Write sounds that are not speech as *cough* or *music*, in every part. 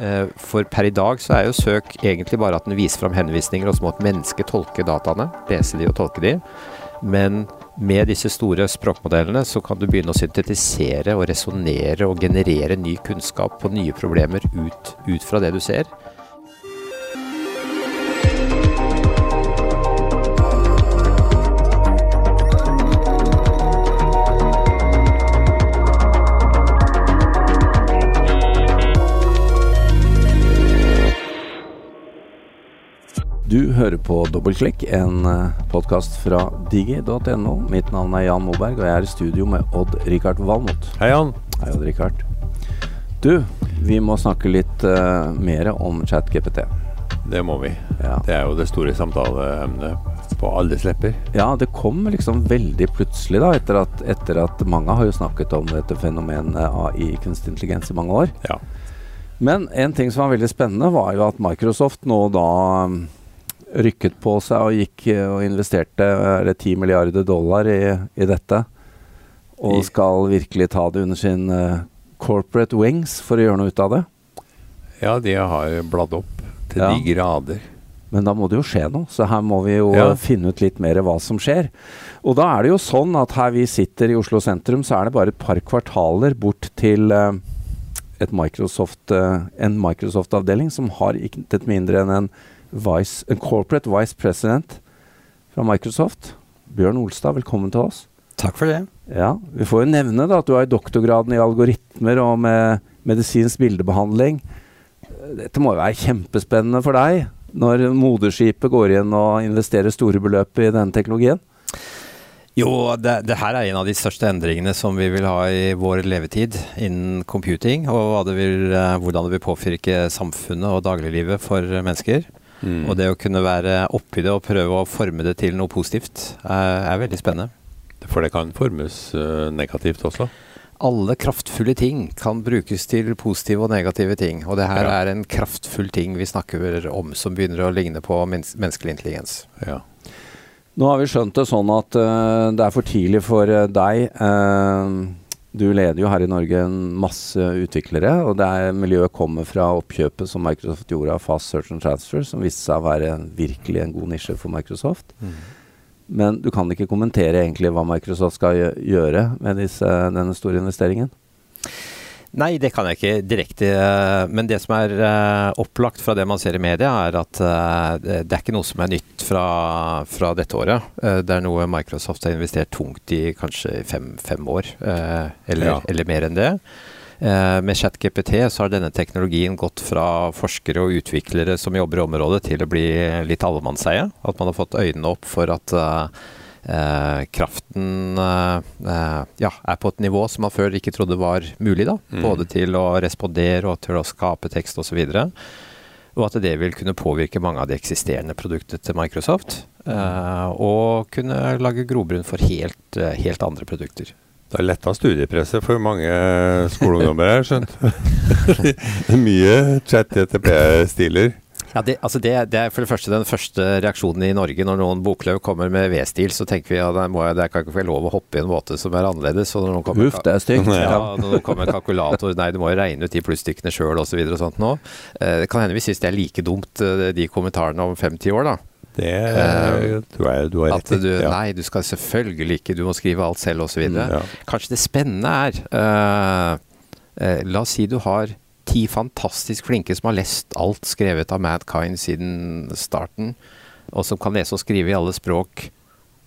Eh, for per i dag så er jo søk egentlig bare at den viser fram henvisninger, og så må et menneske tolke dataene. Lese de og tolke de. Men med disse store språkmodellene så kan du begynne å syntetisere og resonnere og generere ny kunnskap på nye problemer ut, ut fra det du ser. Hører på Dobbeltklikk, en podkast fra digi.no. Mitt navn er Jan Moberg, og jeg er i studio med Odd-Rikard Valmot. Hei, Jan. Hei, Odd-Rikard. Du, vi må snakke litt uh, mer om ChatGPT. Det må vi. Ja. Det er jo det store samtaleemnet på alles lepper. Ja, det kom liksom veldig plutselig, da, etter at, etter at mange har jo snakket om dette fenomenet AI, kunstig intelligens, i mange år. Ja. Men en ting som var veldig spennende, var jo at Microsoft nå da rykket på seg og gikk og investerte er det 10 milliarder dollar i, i dette. Og skal virkelig ta det under sin uh, corporate wings for å gjøre noe ut av det. Ja, de har bladd opp til Ja. de grader. Men da må det jo skje noe, så her må vi jo Ja. eh, finne ut litt mer hva som skjer. Og da er det jo sånn at her vi sitter i Oslo sentrum, så er det bare et par kvartaler bort til eh, et Microsoft, eh, en Microsoft-avdeling som har intet mindre enn en, vice, en corporate vice president fra Microsoft. Bjørn Olstad, velkommen til oss. Takk for det. Ja, Vi får jo nevne da at du har doktorgraden i algoritmer og med medisinsk bildebehandling. Dette må jo være kjempespennende for deg når moderskipet går inn og investerer store beløp i denne teknologien? Jo, det, det her er en av de største endringene som vi vil ha i vår levetid innen computing, og det vil, eh, hvordan det vil påvirke samfunnet og dagliglivet for mennesker. Mm. Og det å kunne være oppi det og prøve å forme det til noe positivt, er, er veldig spennende. For det kan formes eh, negativt også. Alle kraftfulle ting kan brukes til positive og negative ting, og det her Ja. er en kraftfull ting vi snakker om som begynner å ligne på mennes menneskelig intelligens. Ja. Nå har vi skjønt det sånn at uh, det er for tidlig for uh, deg. Du leder jo her i Norge en masse utviklere, og det er, miljøet kommer fra oppkjøpet som Microsoft gjorde av Fast Search and Transfer, som viste seg å være virkelig en god nisje for Microsoft. Men du kan ikke kommentere egentlig hva Microsoft skal gjøre med disse, denne store investeringen? Nei, det kan jeg ikke direkte. eh, Men det som er eh, opplagt fra det man ser i media, er at eh, det er ikke noe som er nytt fra, fra dette året. Det er noe Microsoft har investert tungt i kanskje fem, fem år, eller, Ja. eller mer enn det. Med ChatGPT så har denne teknologien gått fra forskere og utviklere som jobber i området, til å bli litt allemannseie. At man har fått øynene opp for at kraften eh, eh, ja, er på et nivå som man før ikke trodde var mulig. da, Mm. Både til å respondere og til å skape tekst osv. Og, og at det vil kunne påvirke mange av de eksisterende produktene til Microsoft. eh, og kunne lage grobunn for helt, eh, helt andre produkter. Det har letta studiepresset for mange skoleungdommer, har jeg skjønt. *laughs* Mye chat-TTP-stiler. Ja, det, altså det, det er for det første den første reaksjonen i Norge når noen bokløv kommer med V-stil. Så tenker vi ja, det må jeg, der kan ikke være lov å hoppe i en måte som er annerledes. Og når noen kommer, Uff, det er stygt. *laughs* Ja, når noen kommer kalkulator Nei, du må jo regne ut de plusstykkene sjøl osv. og sånt nå. Eh, Det kan hende vi syns det er like dumt, eh, de kommentarene om 50 år, da. Det Eh, tror jeg du har rett i. du Ja. Nei, du skal selvfølgelig ikke, du må skrive alt selv osv. Mm, ja. Kanskje det spennende er eh, eh, La oss si du har ti fantastisk flinke som har lest alt skrevet av Madkind siden starten, og som kan lese og skrive i alle språk.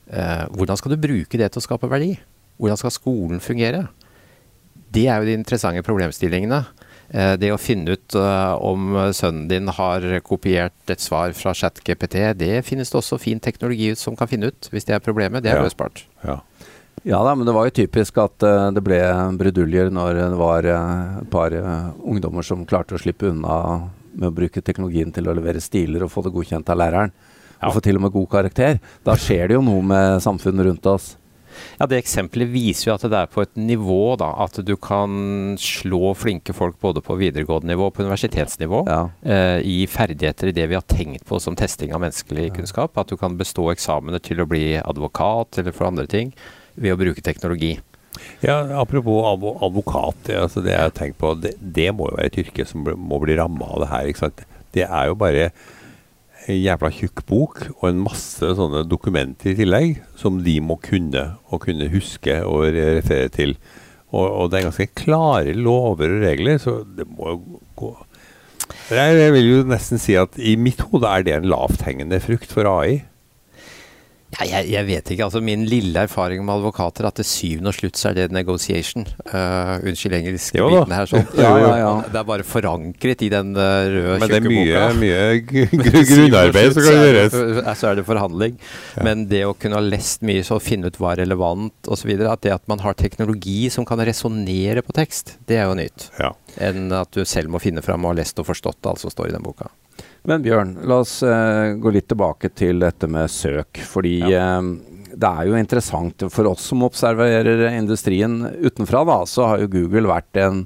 Eh, hvordan skal du bruke det til å skape verdi? Hvordan skal skolen fungere? Det er jo de interessante problemstillingene. Eh, det å finne ut eh, om sønnen din har kopiert et svar fra ChatGPT, det finnes det også fin teknologi som kan finne ut, hvis det er problemet. Det er løsbart. Ja. Ja da, men det var jo typisk at uh, det ble bruduljer når det var eh, et par uh, ungdommer som klarte å slippe unna med å bruke teknologien til å levere stiler og få det godkjent av læreren. Ja. Og få til og med god karakter. Da skjer det jo noe med samfunnet rundt oss. Ja, Det eksempelet viser jo at det er på et nivå da, at du kan slå flinke folk både på videregående nivå og på universitetsnivå Ja. eh, i ferdigheter i det vi har tenkt på som testing av menneskelig kunnskap. At du kan bestå eksamene til å bli advokat eller for andre ting ved å bruke teknologi. Ja, Apropos advo advokat. Altså det jeg har tenkt på, det, det må jo være et yrke som må bli ramma av det her. ikke sant? Det er jo bare en jævla tjukk bok og en masse sånne dokumenter i tillegg som de må kunne, og kunne huske og referere til. Og, og det er ganske klare lover og regler, så det må jo gå jeg vil jo nesten si at i mitt hode er det en lavthengende frukt for AI. Ja, jeg, jeg, vet ikke. altså Min lille erfaring med advokater er at til syvende og slutt så er det negotiation. Uh, unnskyld engelsk-biten her. sånn. *laughs* ja, ja, ja. Det er bare forankret i den uh, røde, Men det er mye, mye *laughs* grunnarbeid som kan gjøres. Så, så er det forhandling. Men det å kunne ha lest mye så finne ut hva er relevant osv. At det at man har teknologi som kan resonnere på tekst, det er jo nytt. Enn at du selv må finne fram og ha lest og forstått alt som står i den boka. Men Bjørn, la oss eh, gå litt tilbake til dette med søk. Fordi eh, det er jo interessant for oss som observerer industrien utenfra, da, så har jo Google vært en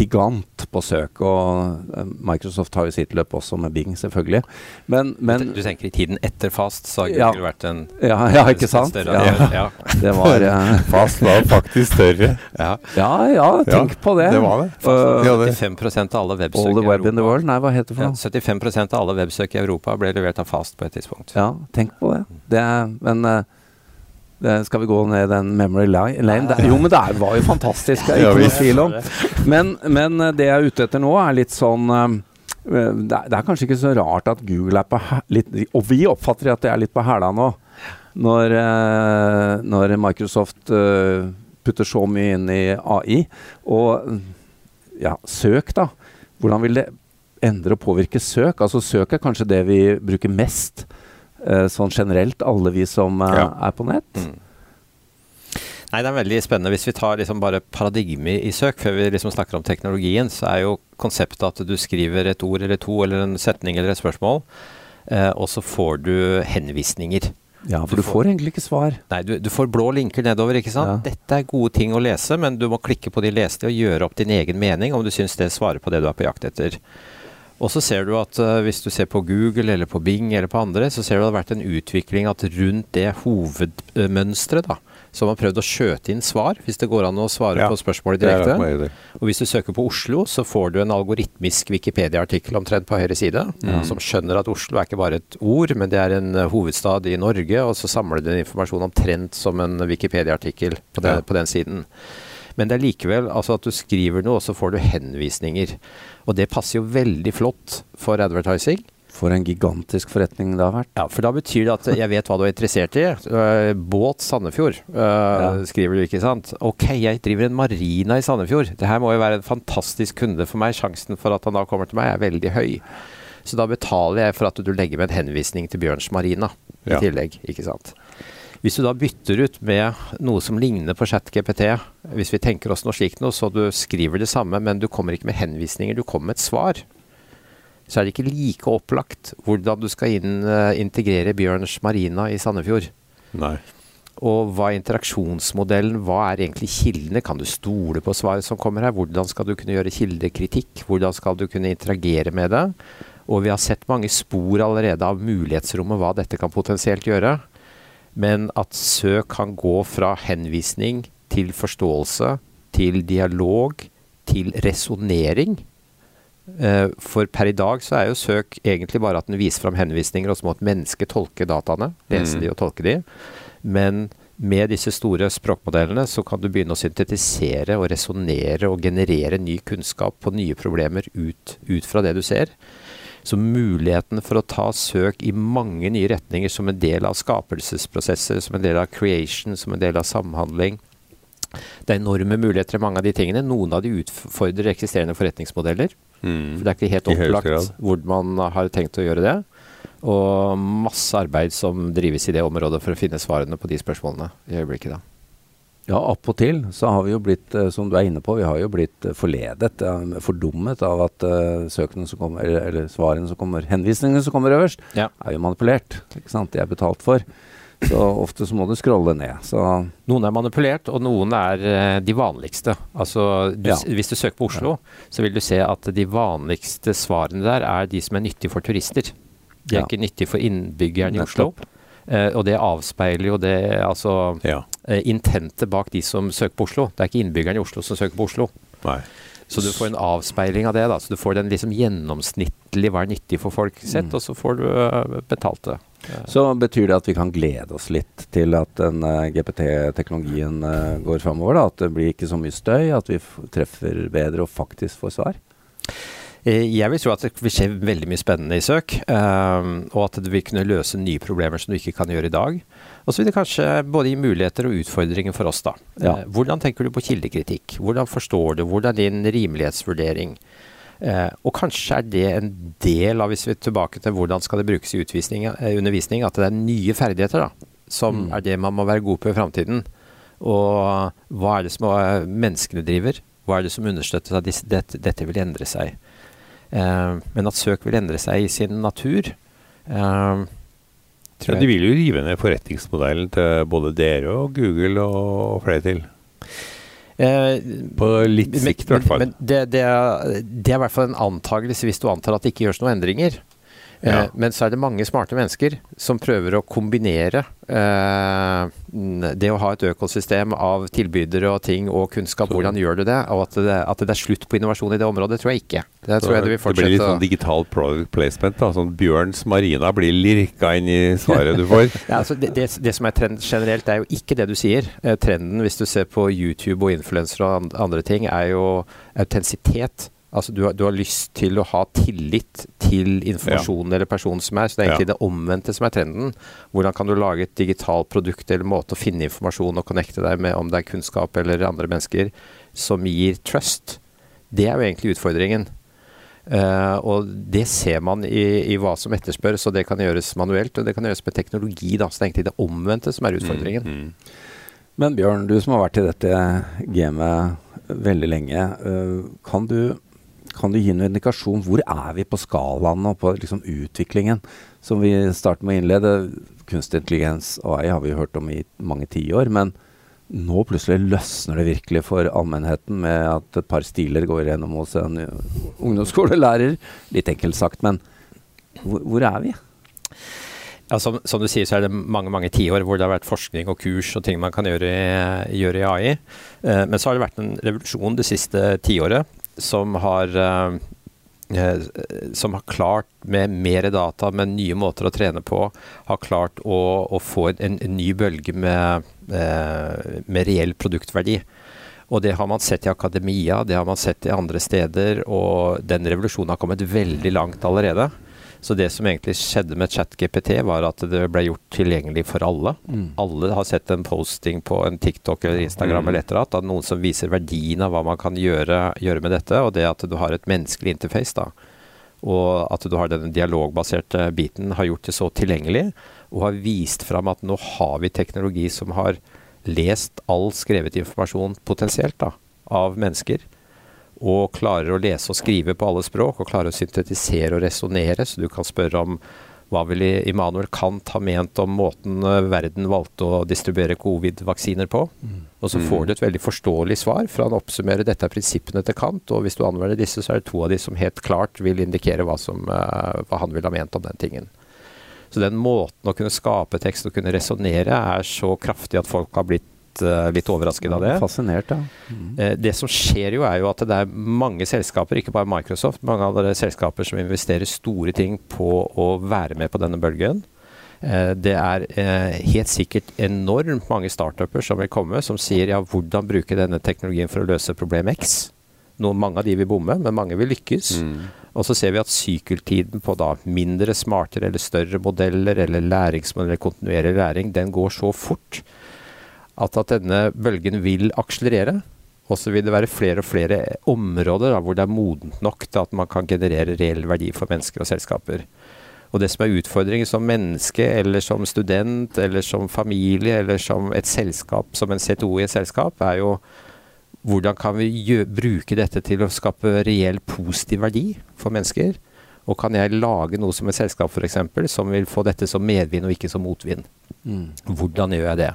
gigant på søk. Og eh, Microsoft har jo sitt løp også med Bing, selvfølgelig. Men, men du tenker i tiden etter Fast, så har Ja. Google vært en ja, ja, ikke sant? større Ja, *laughs* det var eh, *laughs* Fast var faktisk større. Ja. Ja, ja, tenk på det. Det var det. Uh, hadde- 75 av alle websøk All the i web in the world? Nei, hva heter det for ja, noe? 75 av alle websøk i Europa ble levert av Fast på et tidspunkt. Ja, tenk på det. det men eh, det, skal vi gå ned den memory lane? Det, jo, men det er, var jo fantastisk. Det er *laughs* ikke noe tvil om. Men, men eh, det jeg er ute etter nå, er litt sånn eh, det er, det er kanskje ikke så rart at Google er på litt Og vi oppfatter at det er litt på hæla nå. Når, eh, når Microsoft eh, putter så mye inn i AI. Og ja, søk, da. Hvordan vil det endre og påvirke søk? Altså Søk er kanskje det vi bruker mest eh, sånn generelt, alle vi som eh, Ja. er på nett. Mm. Nei, det er veldig spennende. Hvis vi tar liksom bare paradigme i søk, før vi liksom snakker om teknologien, så er jo konseptet at du skriver et ord eller to, eller en setning eller et spørsmål, eh, og så får du henvisninger. Ja, for Du du får egentlig ikke svar. Nei, du, du får blå linker nedover, ikke sant. Ja. Dette er gode ting å lese, men du må klikke på de leste og gjøre opp din egen mening om du syns det svarer på det du er på jakt etter. Og så ser du at uh, hvis du ser på Google eller på Bing eller på andre, så ser du at det har vært en utvikling at rundt det hovedmønsteret, da, så har man prøvd å skjøte inn svar, hvis det går an å svare Ja, på spørsmålet direkte. Og hvis du søker på Oslo, så får du en algoritmisk Wikipedia-artikkel omtrent på høyre side, Mm. som skjønner at Oslo er ikke bare et ord, men det er en eh, hovedstad i Norge, og så samler den informasjon omtrent som en Wikipedia-artikkel på, Ja. på den siden. Men det er likevel altså at du skriver noe, og så får du henvisninger. Og det passer jo veldig flott for advertising. For en gigantisk forretning det har vært. Ja, for da betyr det at jeg vet hva du er interessert i. Eh, båt Sandefjord, eh, skriver du, ikke sant. Ok, jeg driver en marina i Sandefjord. Det her må jo være en fantastisk kunde for meg. Sjansen for at han da kommer til meg er veldig høy. Så da betaler jeg for at du legger med en henvisning til Bjørns marina i Ja. tillegg, ikke sant. Hvis du da bytter ut med noe som ligner på ChatGPT, hvis vi tenker oss noe slikt noe, så du skriver det samme, men du kommer ikke med henvisninger, du kommer med et svar så er det ikke like opplagt hvordan du skal inn, eh, integrere Bjørns marina i Sandefjord. Nei. Og hva er interaksjonsmodellen, hva er egentlig kildene? Kan du stole på svaret som kommer her? Hvordan skal du kunne gjøre kildekritikk? Hvordan skal du kunne interagere med det? Og vi har sett mange spor allerede av mulighetsrommet, hva dette kan potensielt gjøre. Men at søk kan gå fra henvisning til forståelse, til dialog, til resonnering. Eh, For per i dag så er jo søk egentlig bare at den viser fram henvisninger, og så må et menneske tolke dataene. Lese Mm. de og tolke de. Men med disse store språkmodellene så kan du begynne å syntetisere og resonnere og generere ny kunnskap på nye problemer ut, ut fra det du ser. Så muligheten for å ta søk i mange nye retninger som en del av skapelsesprosesser, som en del av creation, som en del av samhandling Det er enorme muligheter i mange av de tingene. Noen av de utfordrer eksisterende forretningsmodeller. Mm. For det er ikke helt opplagt hvor man har tenkt å gjøre det. Og masse arbeid som drives i det området for å finne svarene på de spørsmålene i øyeblikket. da. Ja, opp og til så har vi jo blitt, eh, som du er inne på, vi har jo blitt eh, forledet, fordummet av at eh, søkene som kommer, eller, eller svarene som kommer, henvisningene som kommer øverst, Ja. er jo manipulert. Ikke sant? De er betalt for. Så ofte så må du scrolle ned. Så Noen er manipulert, og noen er de vanligste. Altså, du, Ja. Hvis du søker på Oslo, så vil du se at de vanligste svarene der er de som er nyttige for turister. De er Ja. ikke nyttige for innbyggerne i Oslo. Nettopp. Eh, og det avspeiler jo det altså Ja. eh, intentet bak de som søker på Oslo. Det er ikke innbyggerne i Oslo som søker på Oslo. Nei. Så du får en avspeiling av det. da, så Du får den liksom gjennomsnittlig hva er nyttig for folk sett, Mm. og så får du eh, betalt det. Så betyr det at vi kan glede oss litt til at den uh, GPT-teknologien uh, går framover? At det blir ikke så mye støy, at vi treffer bedre og faktisk får svar? Eh, Jeg vil tro at det vil skje veldig mye spennende i søk, eh, og at det vil kunne løse nye problemer som du ikke kan gjøre i dag. Og så vil det kanskje både gi muligheter og utfordringer for oss, da. Ja. Eh, Hvordan tenker du på kildekritikk? Hvordan forstår du? Hvordan er din rimelighetsvurdering? Eh, og kanskje er det en del av, hvis vi er tilbake til hvordan skal det brukes i undervisning, at det er nye ferdigheter da, som Mm. er det man må være god på i framtiden. Og hva er det som menneskene driver? Hva er det som understøtter at disse, dette, dette vil endre seg? Eh, men at søk vil endre seg i sin natur eh, tror Ja, de vil jo rive ned forretningsmodellen til både dere og Google og flere til. Eh, På litt sikt, i hvert fall. Men, men det, det, er, det er i hvert fall en antakelse hvis du antar at det ikke gjøres noen endringer. Eh, Ja. Men så er det mange smarte mennesker som prøver å kombinere eh, det å ha et økosystem av tilbydere og ting og kunnskap. Hvordan gjør du det? Og at det, at det er slutt på innovasjon i det området, tror jeg ikke. Det tror jeg det det blir litt sånn digital product placement. da, sånn Bjørns Marina blir lirka inn i svaret du får. *laughs* Ja, altså det, det, det som er trend generelt, er jo ikke det du sier. Eh, trenden, hvis du ser på YouTube og influensere og andre ting, er jo autentisitet. Altså du har, du har lyst til å ha tillit til informasjonen eller personen som er. Så det er egentlig det omvendte som er trenden. Hvordan kan du lage et digitalt produkt eller måte å finne informasjon og connecte deg med, om det er kunnskap eller andre mennesker, som gir trust. Det er jo egentlig utfordringen. Uh, og det ser man i, i hva som etterspørres, og det kan gjøres manuelt, og det kan gjøres med teknologi. Da. Så det er egentlig det omvendte som er utfordringen. Mm, mm. Men Bjørn, du som har vært i dette gamet veldig lenge. uh, kan, du, kan du gi noen indikasjon? Hvor er vi på skalaen og på liksom utviklingen? Som vi starter med å innlede. Kunstig intelligens og AI har vi hørt om i mange tiår. Men nå plutselig løsner det virkelig for allmennheten med at et par stiler går gjennom hos en ungdomsskolelærer. Litt enkelt sagt, men hvor, hvor er vi? Ja, som, som du sier, så er det mange mange tiår hvor det har vært forskning og kurs og ting man kan gjøre gjøre i AI. Eh, men så har det vært en revolusjon det siste tiåret som har eh, eh, som har klart, med mer data, med nye måter å trene på, har klart å, å få en, en ny bølge med, eh, med reell produktverdi. Og det har man sett i akademia, det har man sett i andre steder, og den revolusjonen har kommet veldig langt allerede. Så det som egentlig skjedde med ChatGPT, var at det ble gjort tilgjengelig for alle. Alle har sett en posting på en TikTok eller Instagram Mm. eller et eller annet, noen som viser verdien av hva man kan gjøre, gjøre med dette, og det at du har et menneskelig interface, da. Og at du har den dialogbaserte biten, har gjort det så tilgjengelig, og har vist fram at nå har vi teknologi som har lest all skrevet informasjon potensielt da, av mennesker og klarer å lese og skrive på alle språk, og klarer å syntetisere og resonnere, så du kan spørre om hva ville Immanuel Kant ha ment om måten eh, verden valgte å distribuere covid-vaksiner på? Og så får du et veldig forståelig svar, for han oppsummerer dette er prinsippene til Kant, og hvis du anvender disse, så er det to av de som helt klart vil indikere hva, som, eh, hva han ville ha ment om den tingen. Så den måten å kunne skape tekst og kunne resonnere er så kraftig at folk har blitt eh, litt overrasket av det. Fascinert, ja. Eh, Det som skjer jo er jo at det er mange selskaper, ikke bare Microsoft, mange andre selskaper som investerer store ting på å være med på denne bølgen. Eh, Det er helt sikkert enormt mange startuper som vil komme, som sier ja, hvordan bruke denne teknologien for å løse problem X. Noen, mange av de vil bomme, men mange vil lykkes. Mm. Og så ser vi at sykkeltiden på da mindre, smartere eller større modeller eller læringsmodeller, kontinuerlig læring, den går så fort at, at denne bølgen vil akselerere. Og så vil det være flere og flere områder da, hvor det er modent nok til at man kan generere reell verdi for mennesker og selskaper. Og det som er utfordringen som menneske, eller som student, eller som familie, eller som et selskap, som en CTO i et selskap, er jo hvordan kan vi gjø bruke dette til å skape reell positiv verdi for mennesker? Og kan jeg lage noe som et selskap f.eks. som vil få dette som medvind og ikke som motvind? Mm. Hvordan gjør jeg det?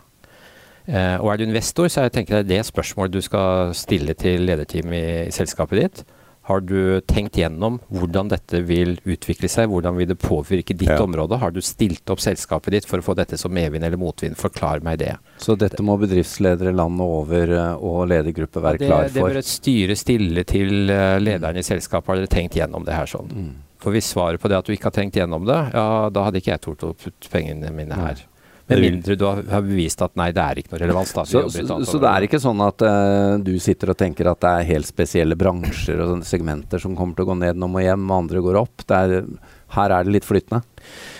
Eh, og er du investor, så jeg tenker jeg det er spørsmålet du skal stille til lederteamet i, i selskapet ditt. Har du tenkt gjennom hvordan dette vil utvikle seg? Hvordan vil det påvirke ditt Ja. område? Har du stilt opp selskapet ditt for å få dette som medvind eller motvind? Forklar meg det. Så dette må bedriftsledere landet over eh, og ledergruppe være det, klar det bør et styre stille til eh, lederen i selskapet. Har dere tenkt gjennom det her sånn? Mm. For hvis svaret på det at du ikke har tenkt gjennom det, ja, da hadde ikke jeg tort å putte pengene mine her. Vil- mindre du har, bevist at nei, det er ikke noe relevans. Da. Så, så, så det er ikke sånn at uh, du sitter og tenker at det er helt spesielle bransjer og segmenter som kommer til å gå ned nå og hjem, andre går opp. Det er, her er det litt flytende.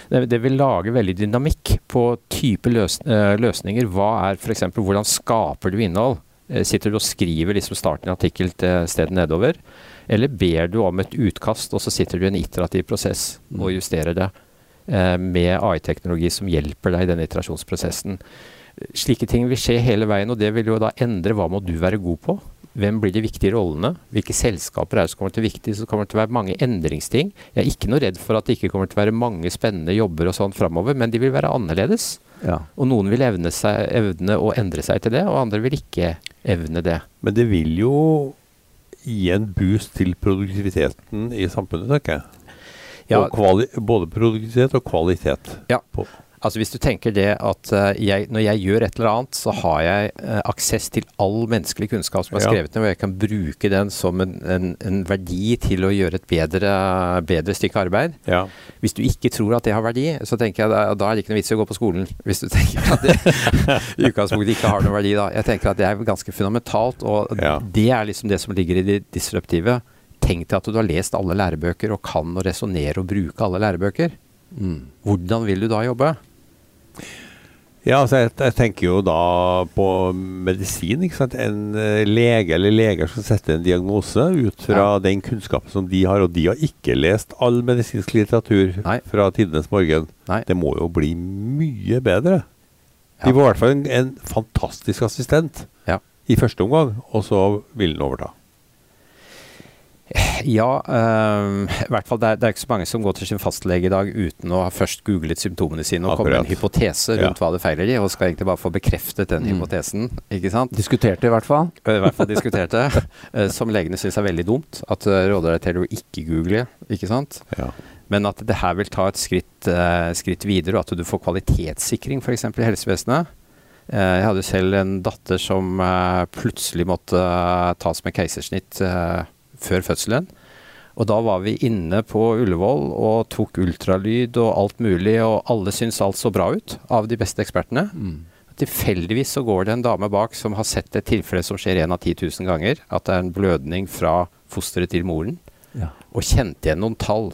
det, det vil lage veldig dynamikk på type løs, uh, løsninger. Hva er f.eks. hvordan skaper du innhold? Eh, sitter du og skriver liksom starten i en artikkel til stedet nedover? Eller ber du om et utkast, og så sitter du i en iterativ prosess og justerer det med AI-teknologi som hjelper deg i den iterasjonsprosessen? Slike ting vil skje hele veien, og det vil jo da endre hva må du være god på? Hvem blir de viktige rollene? Hvilke selskaper er det som kommer til å være viktige? Så kommer det til å være mange endringsting. Jeg er ikke noe redd for at det ikke kommer til å være mange spennende jobber og sånn framover, men de vil være annerledes. Ja. Og noen vil evne, seg, evne å endre seg til det, og andre vil ikke evne det. Men det vil jo gi en boost til produktiviteten i samfunnet, tenker jeg. Ja. Både produktivitet og kvalitet. Ja. På. Altså Hvis du tenker det at eh, jeg, når jeg gjør et eller annet, så har jeg eh, aksess til all menneskelig kunnskap som er skrevet ned, og jeg kan bruke den som en, en, en verdi til å gjøre et bedre, bedre stykke arbeid. Ja. Hvis du ikke tror at det har verdi, så tenker jeg da, da er det ikke noe vits i å gå på skolen. Hvis du *laughs* tenker at det i utgangspunktet ikke har noen verdi, da. Jeg tenker at det er ganske fundamentalt, og Ja. det er liksom det som ligger i det disruptive. Tenk deg at du har lest alle lærebøker og kan å resonnere og bruke alle lærebøker. Mm. Hvordan vil du da jobbe? Ja, altså jeg, jeg tenker jo da på medisin. ikke sant? En eh, lege eller leger som setter en diagnose ut fra den kunnskapen som de har, og de har ikke lest all medisinsk litteratur Nei. fra tidenes morgen. Nei. Det må jo bli mye bedre. De får i hvert fall en, en fantastisk assistent Ja. i første omgang, og så vil den overta. Ja, øh, i hvert fall det er, det er ikke så mange som går til sin fastlege i dag uten å ha først googlet symptomene sine og komme med en hypotese rundt Ja. hva det feiler de, og skal egentlig bare få bekreftet den Mm. hypotesen. ikke sant? Diskuterte i hvert fall. I hvert fall diskuterte, *laughs* eh, som legene syns er veldig dumt. At uh, råder deg til å ikke google, ikke sant. Ja. Men at det her vil ta et skritt, uh, skritt videre, og at du får kvalitetssikring f.eks. i helsevesenet. Uh, jeg hadde selv en datter som uh, plutselig måtte eh, tas med keisersnitt eh, før fødselen. Og da var vi inne på Ullevål og tok ultralyd og alt mulig, og alle syntes alt så bra ut, av de beste ekspertene. Mm. Tilfeldigvis så går det en dame bak som har sett et tilfelle som skjer én av 10 000 ganger. At det er en blødning fra fosteret til moren. Ja. Og kjente igjen noen tall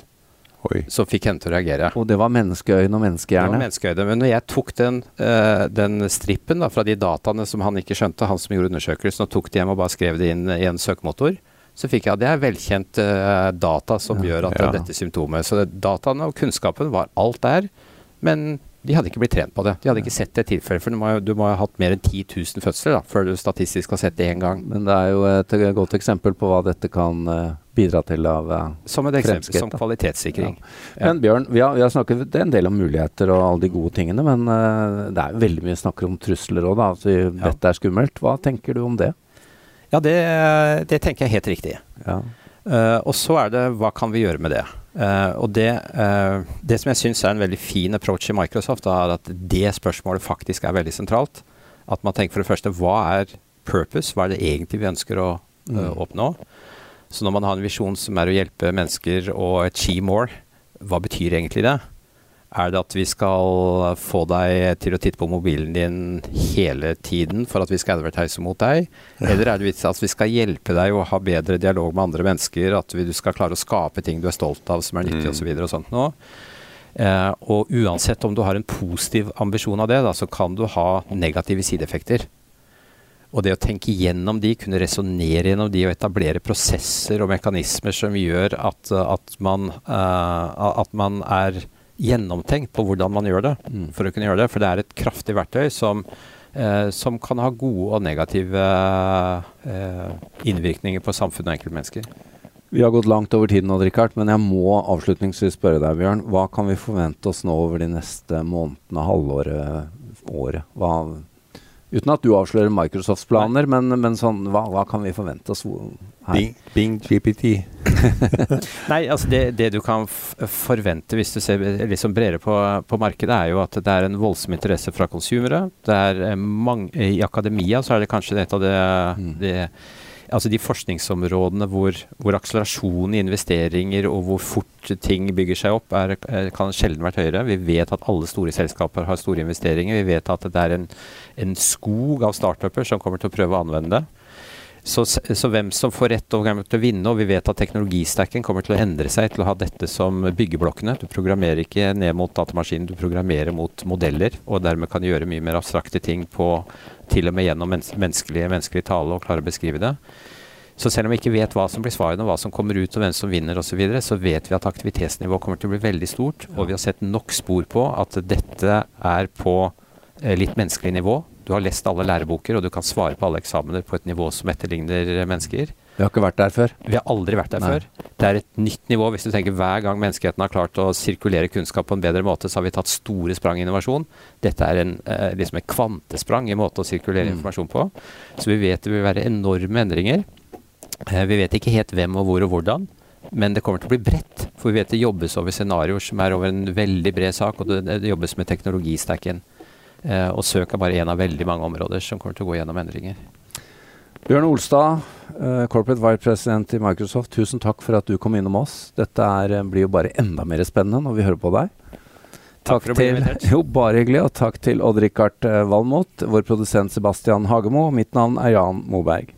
Oi. som fikk henne til å reagere. Og det var menneskeøyne og menneskehjerne? Det var menneskeøyne. Men når jeg tok den, eh, den strippen da, fra de dataene som han ikke skjønte, han som gjorde undersøkelsen, og tok det hjem og bare skrev det inn i en søkemotor, så fikk jeg det er velkjent eh, data som Ja. gjør at Ja. er dette symptomet. Så dataene og kunnskapen var alt der, men de hadde ikke blitt trent på det. De hadde ikke sett det tilfellet, for du må, du må ha hatt mer enn 10 000 fødsler da, før du statistisk har sett det én gang. Men det er jo et godt eksempel på hva dette kan eh, bidra til av eh, Som et eksempel, som kvalitetssikring. Ja. Men Bjørn, vi har, vi har snakket en del om muligheter og alle de gode tingene, men eh, det er jo veldig mye snakker om trusler òg, da. Altså, Dette er skummelt. Hva tenker du om det? Ja, det, det tenker jeg er helt riktig. Ja. Uh, og så er det hva kan vi gjøre med det? Uh, og det, uh, det som jeg syns er en veldig fin approach i Microsoft, da, er at det spørsmålet faktisk er veldig sentralt. At man tenker for det første hva er purpose? Hva er det egentlig vi ønsker å Mm. oppnå? Så når man har en visjon som er å hjelpe mennesker og achieve more, hva betyr egentlig det? Er det at vi skal få deg til å titte på mobilen din hele tiden for at vi skal advertise mot deg? Eller er det at vi skal hjelpe deg å ha bedre dialog med andre mennesker? At du skal klare å skape ting du er stolt av som er nyttig Mm. osv. Og, og sånt nå. Eh, og uansett om du har en positiv ambisjon av det, da, så kan du ha negative sideeffekter. Og det å tenke gjennom de, kunne resonnere gjennom de og etablere prosesser og mekanismer som gjør at, at, man, eh, at man er gjennomtenkt på hvordan man gjør det, Mm. for å kunne gjøre det. For det er et kraftig verktøy som, eh, som kan ha gode og negative eh, innvirkninger på samfunnet og enkeltmennesker. Vi har gått langt over tiden Richard, men jeg må avslutningsvis spørre deg, Bjørn. Hva kan vi forvente oss nå over de neste månedene, halvåret, året? Hva, Uten at du avslører Microsofts planer, men, men sånn, hva, hva, kan vi forvente oss her? Bing, Bing GPT. *laughs* Nei, altså det, det, du kan forvente hvis du ser liksom bredere på, på, markedet, er jo at det er en voldsom interesse fra konsumere. I akademia så er det kanskje et av det, mm. det altså de forskningsområdene hvor, hvor akselerasjonen i investeringer og hvor fort ting bygger seg opp, er, kan sjelden vært høyere. Vi vet at alle store selskaper har store investeringer. Vi vet at det er en, en skog av startuper som kommer til å prøve å anvende det. Så, så, hvem som får rett og til å vinne, og vi vet at teknologistacken kommer til å endre seg til å ha dette som byggeblokkene. Du programmerer ikke ned mot datamaskinen, du programmerer mot modeller, og dermed kan gjøre mye mer abstrakte ting på til og med gjennom menneskelig, menneskelig tale og klare å beskrive det. Så selv om vi ikke vet hva som blir svarene, hva som kommer ut og hvem som vinner osv., så, videre, så vet vi at aktivitetsnivået kommer til å bli veldig stort. Og vi har sett nok spor på at dette er på eh, litt menneskelig nivå. Du har lest alle læreboker, og du kan svare på alle eksamener på et nivå som etterligner mennesker. Vi har ikke vært der før? Vi har aldri vært der Nei. før. Det er et nytt nivå. Hvis du tenker hver gang menneskeheten har klart å sirkulere kunnskap på en bedre måte, så har vi tatt store sprang i innovasjon. Dette er en, eh, liksom et kvantesprang i måte å sirkulere mm. informasjon på. Så vi vet det vil være enorme endringer. Eh, vi vet ikke helt hvem og hvor og hvordan. Men det kommer til å bli bredt. For vi vet det jobbes over scenarioer som er over en veldig bred sak, og det, det jobbes med teknologistacken. Eh, og søk er bare én av veldig mange områder som kommer til å gå gjennom endringer. Bjørn Olstad, uh, corporate vice president i Microsoft, tusen takk for at du kom innom oss. Dette er, eh, blir jo bare enda mer spennende når vi hører på deg. Takk, takk invitert. *laughs* Jo, bare hyggelig. Og takk til Odd-Rikard uh, Valmot, vår produsent Sebastian Hagemo. Mitt navn er Jan Moberg.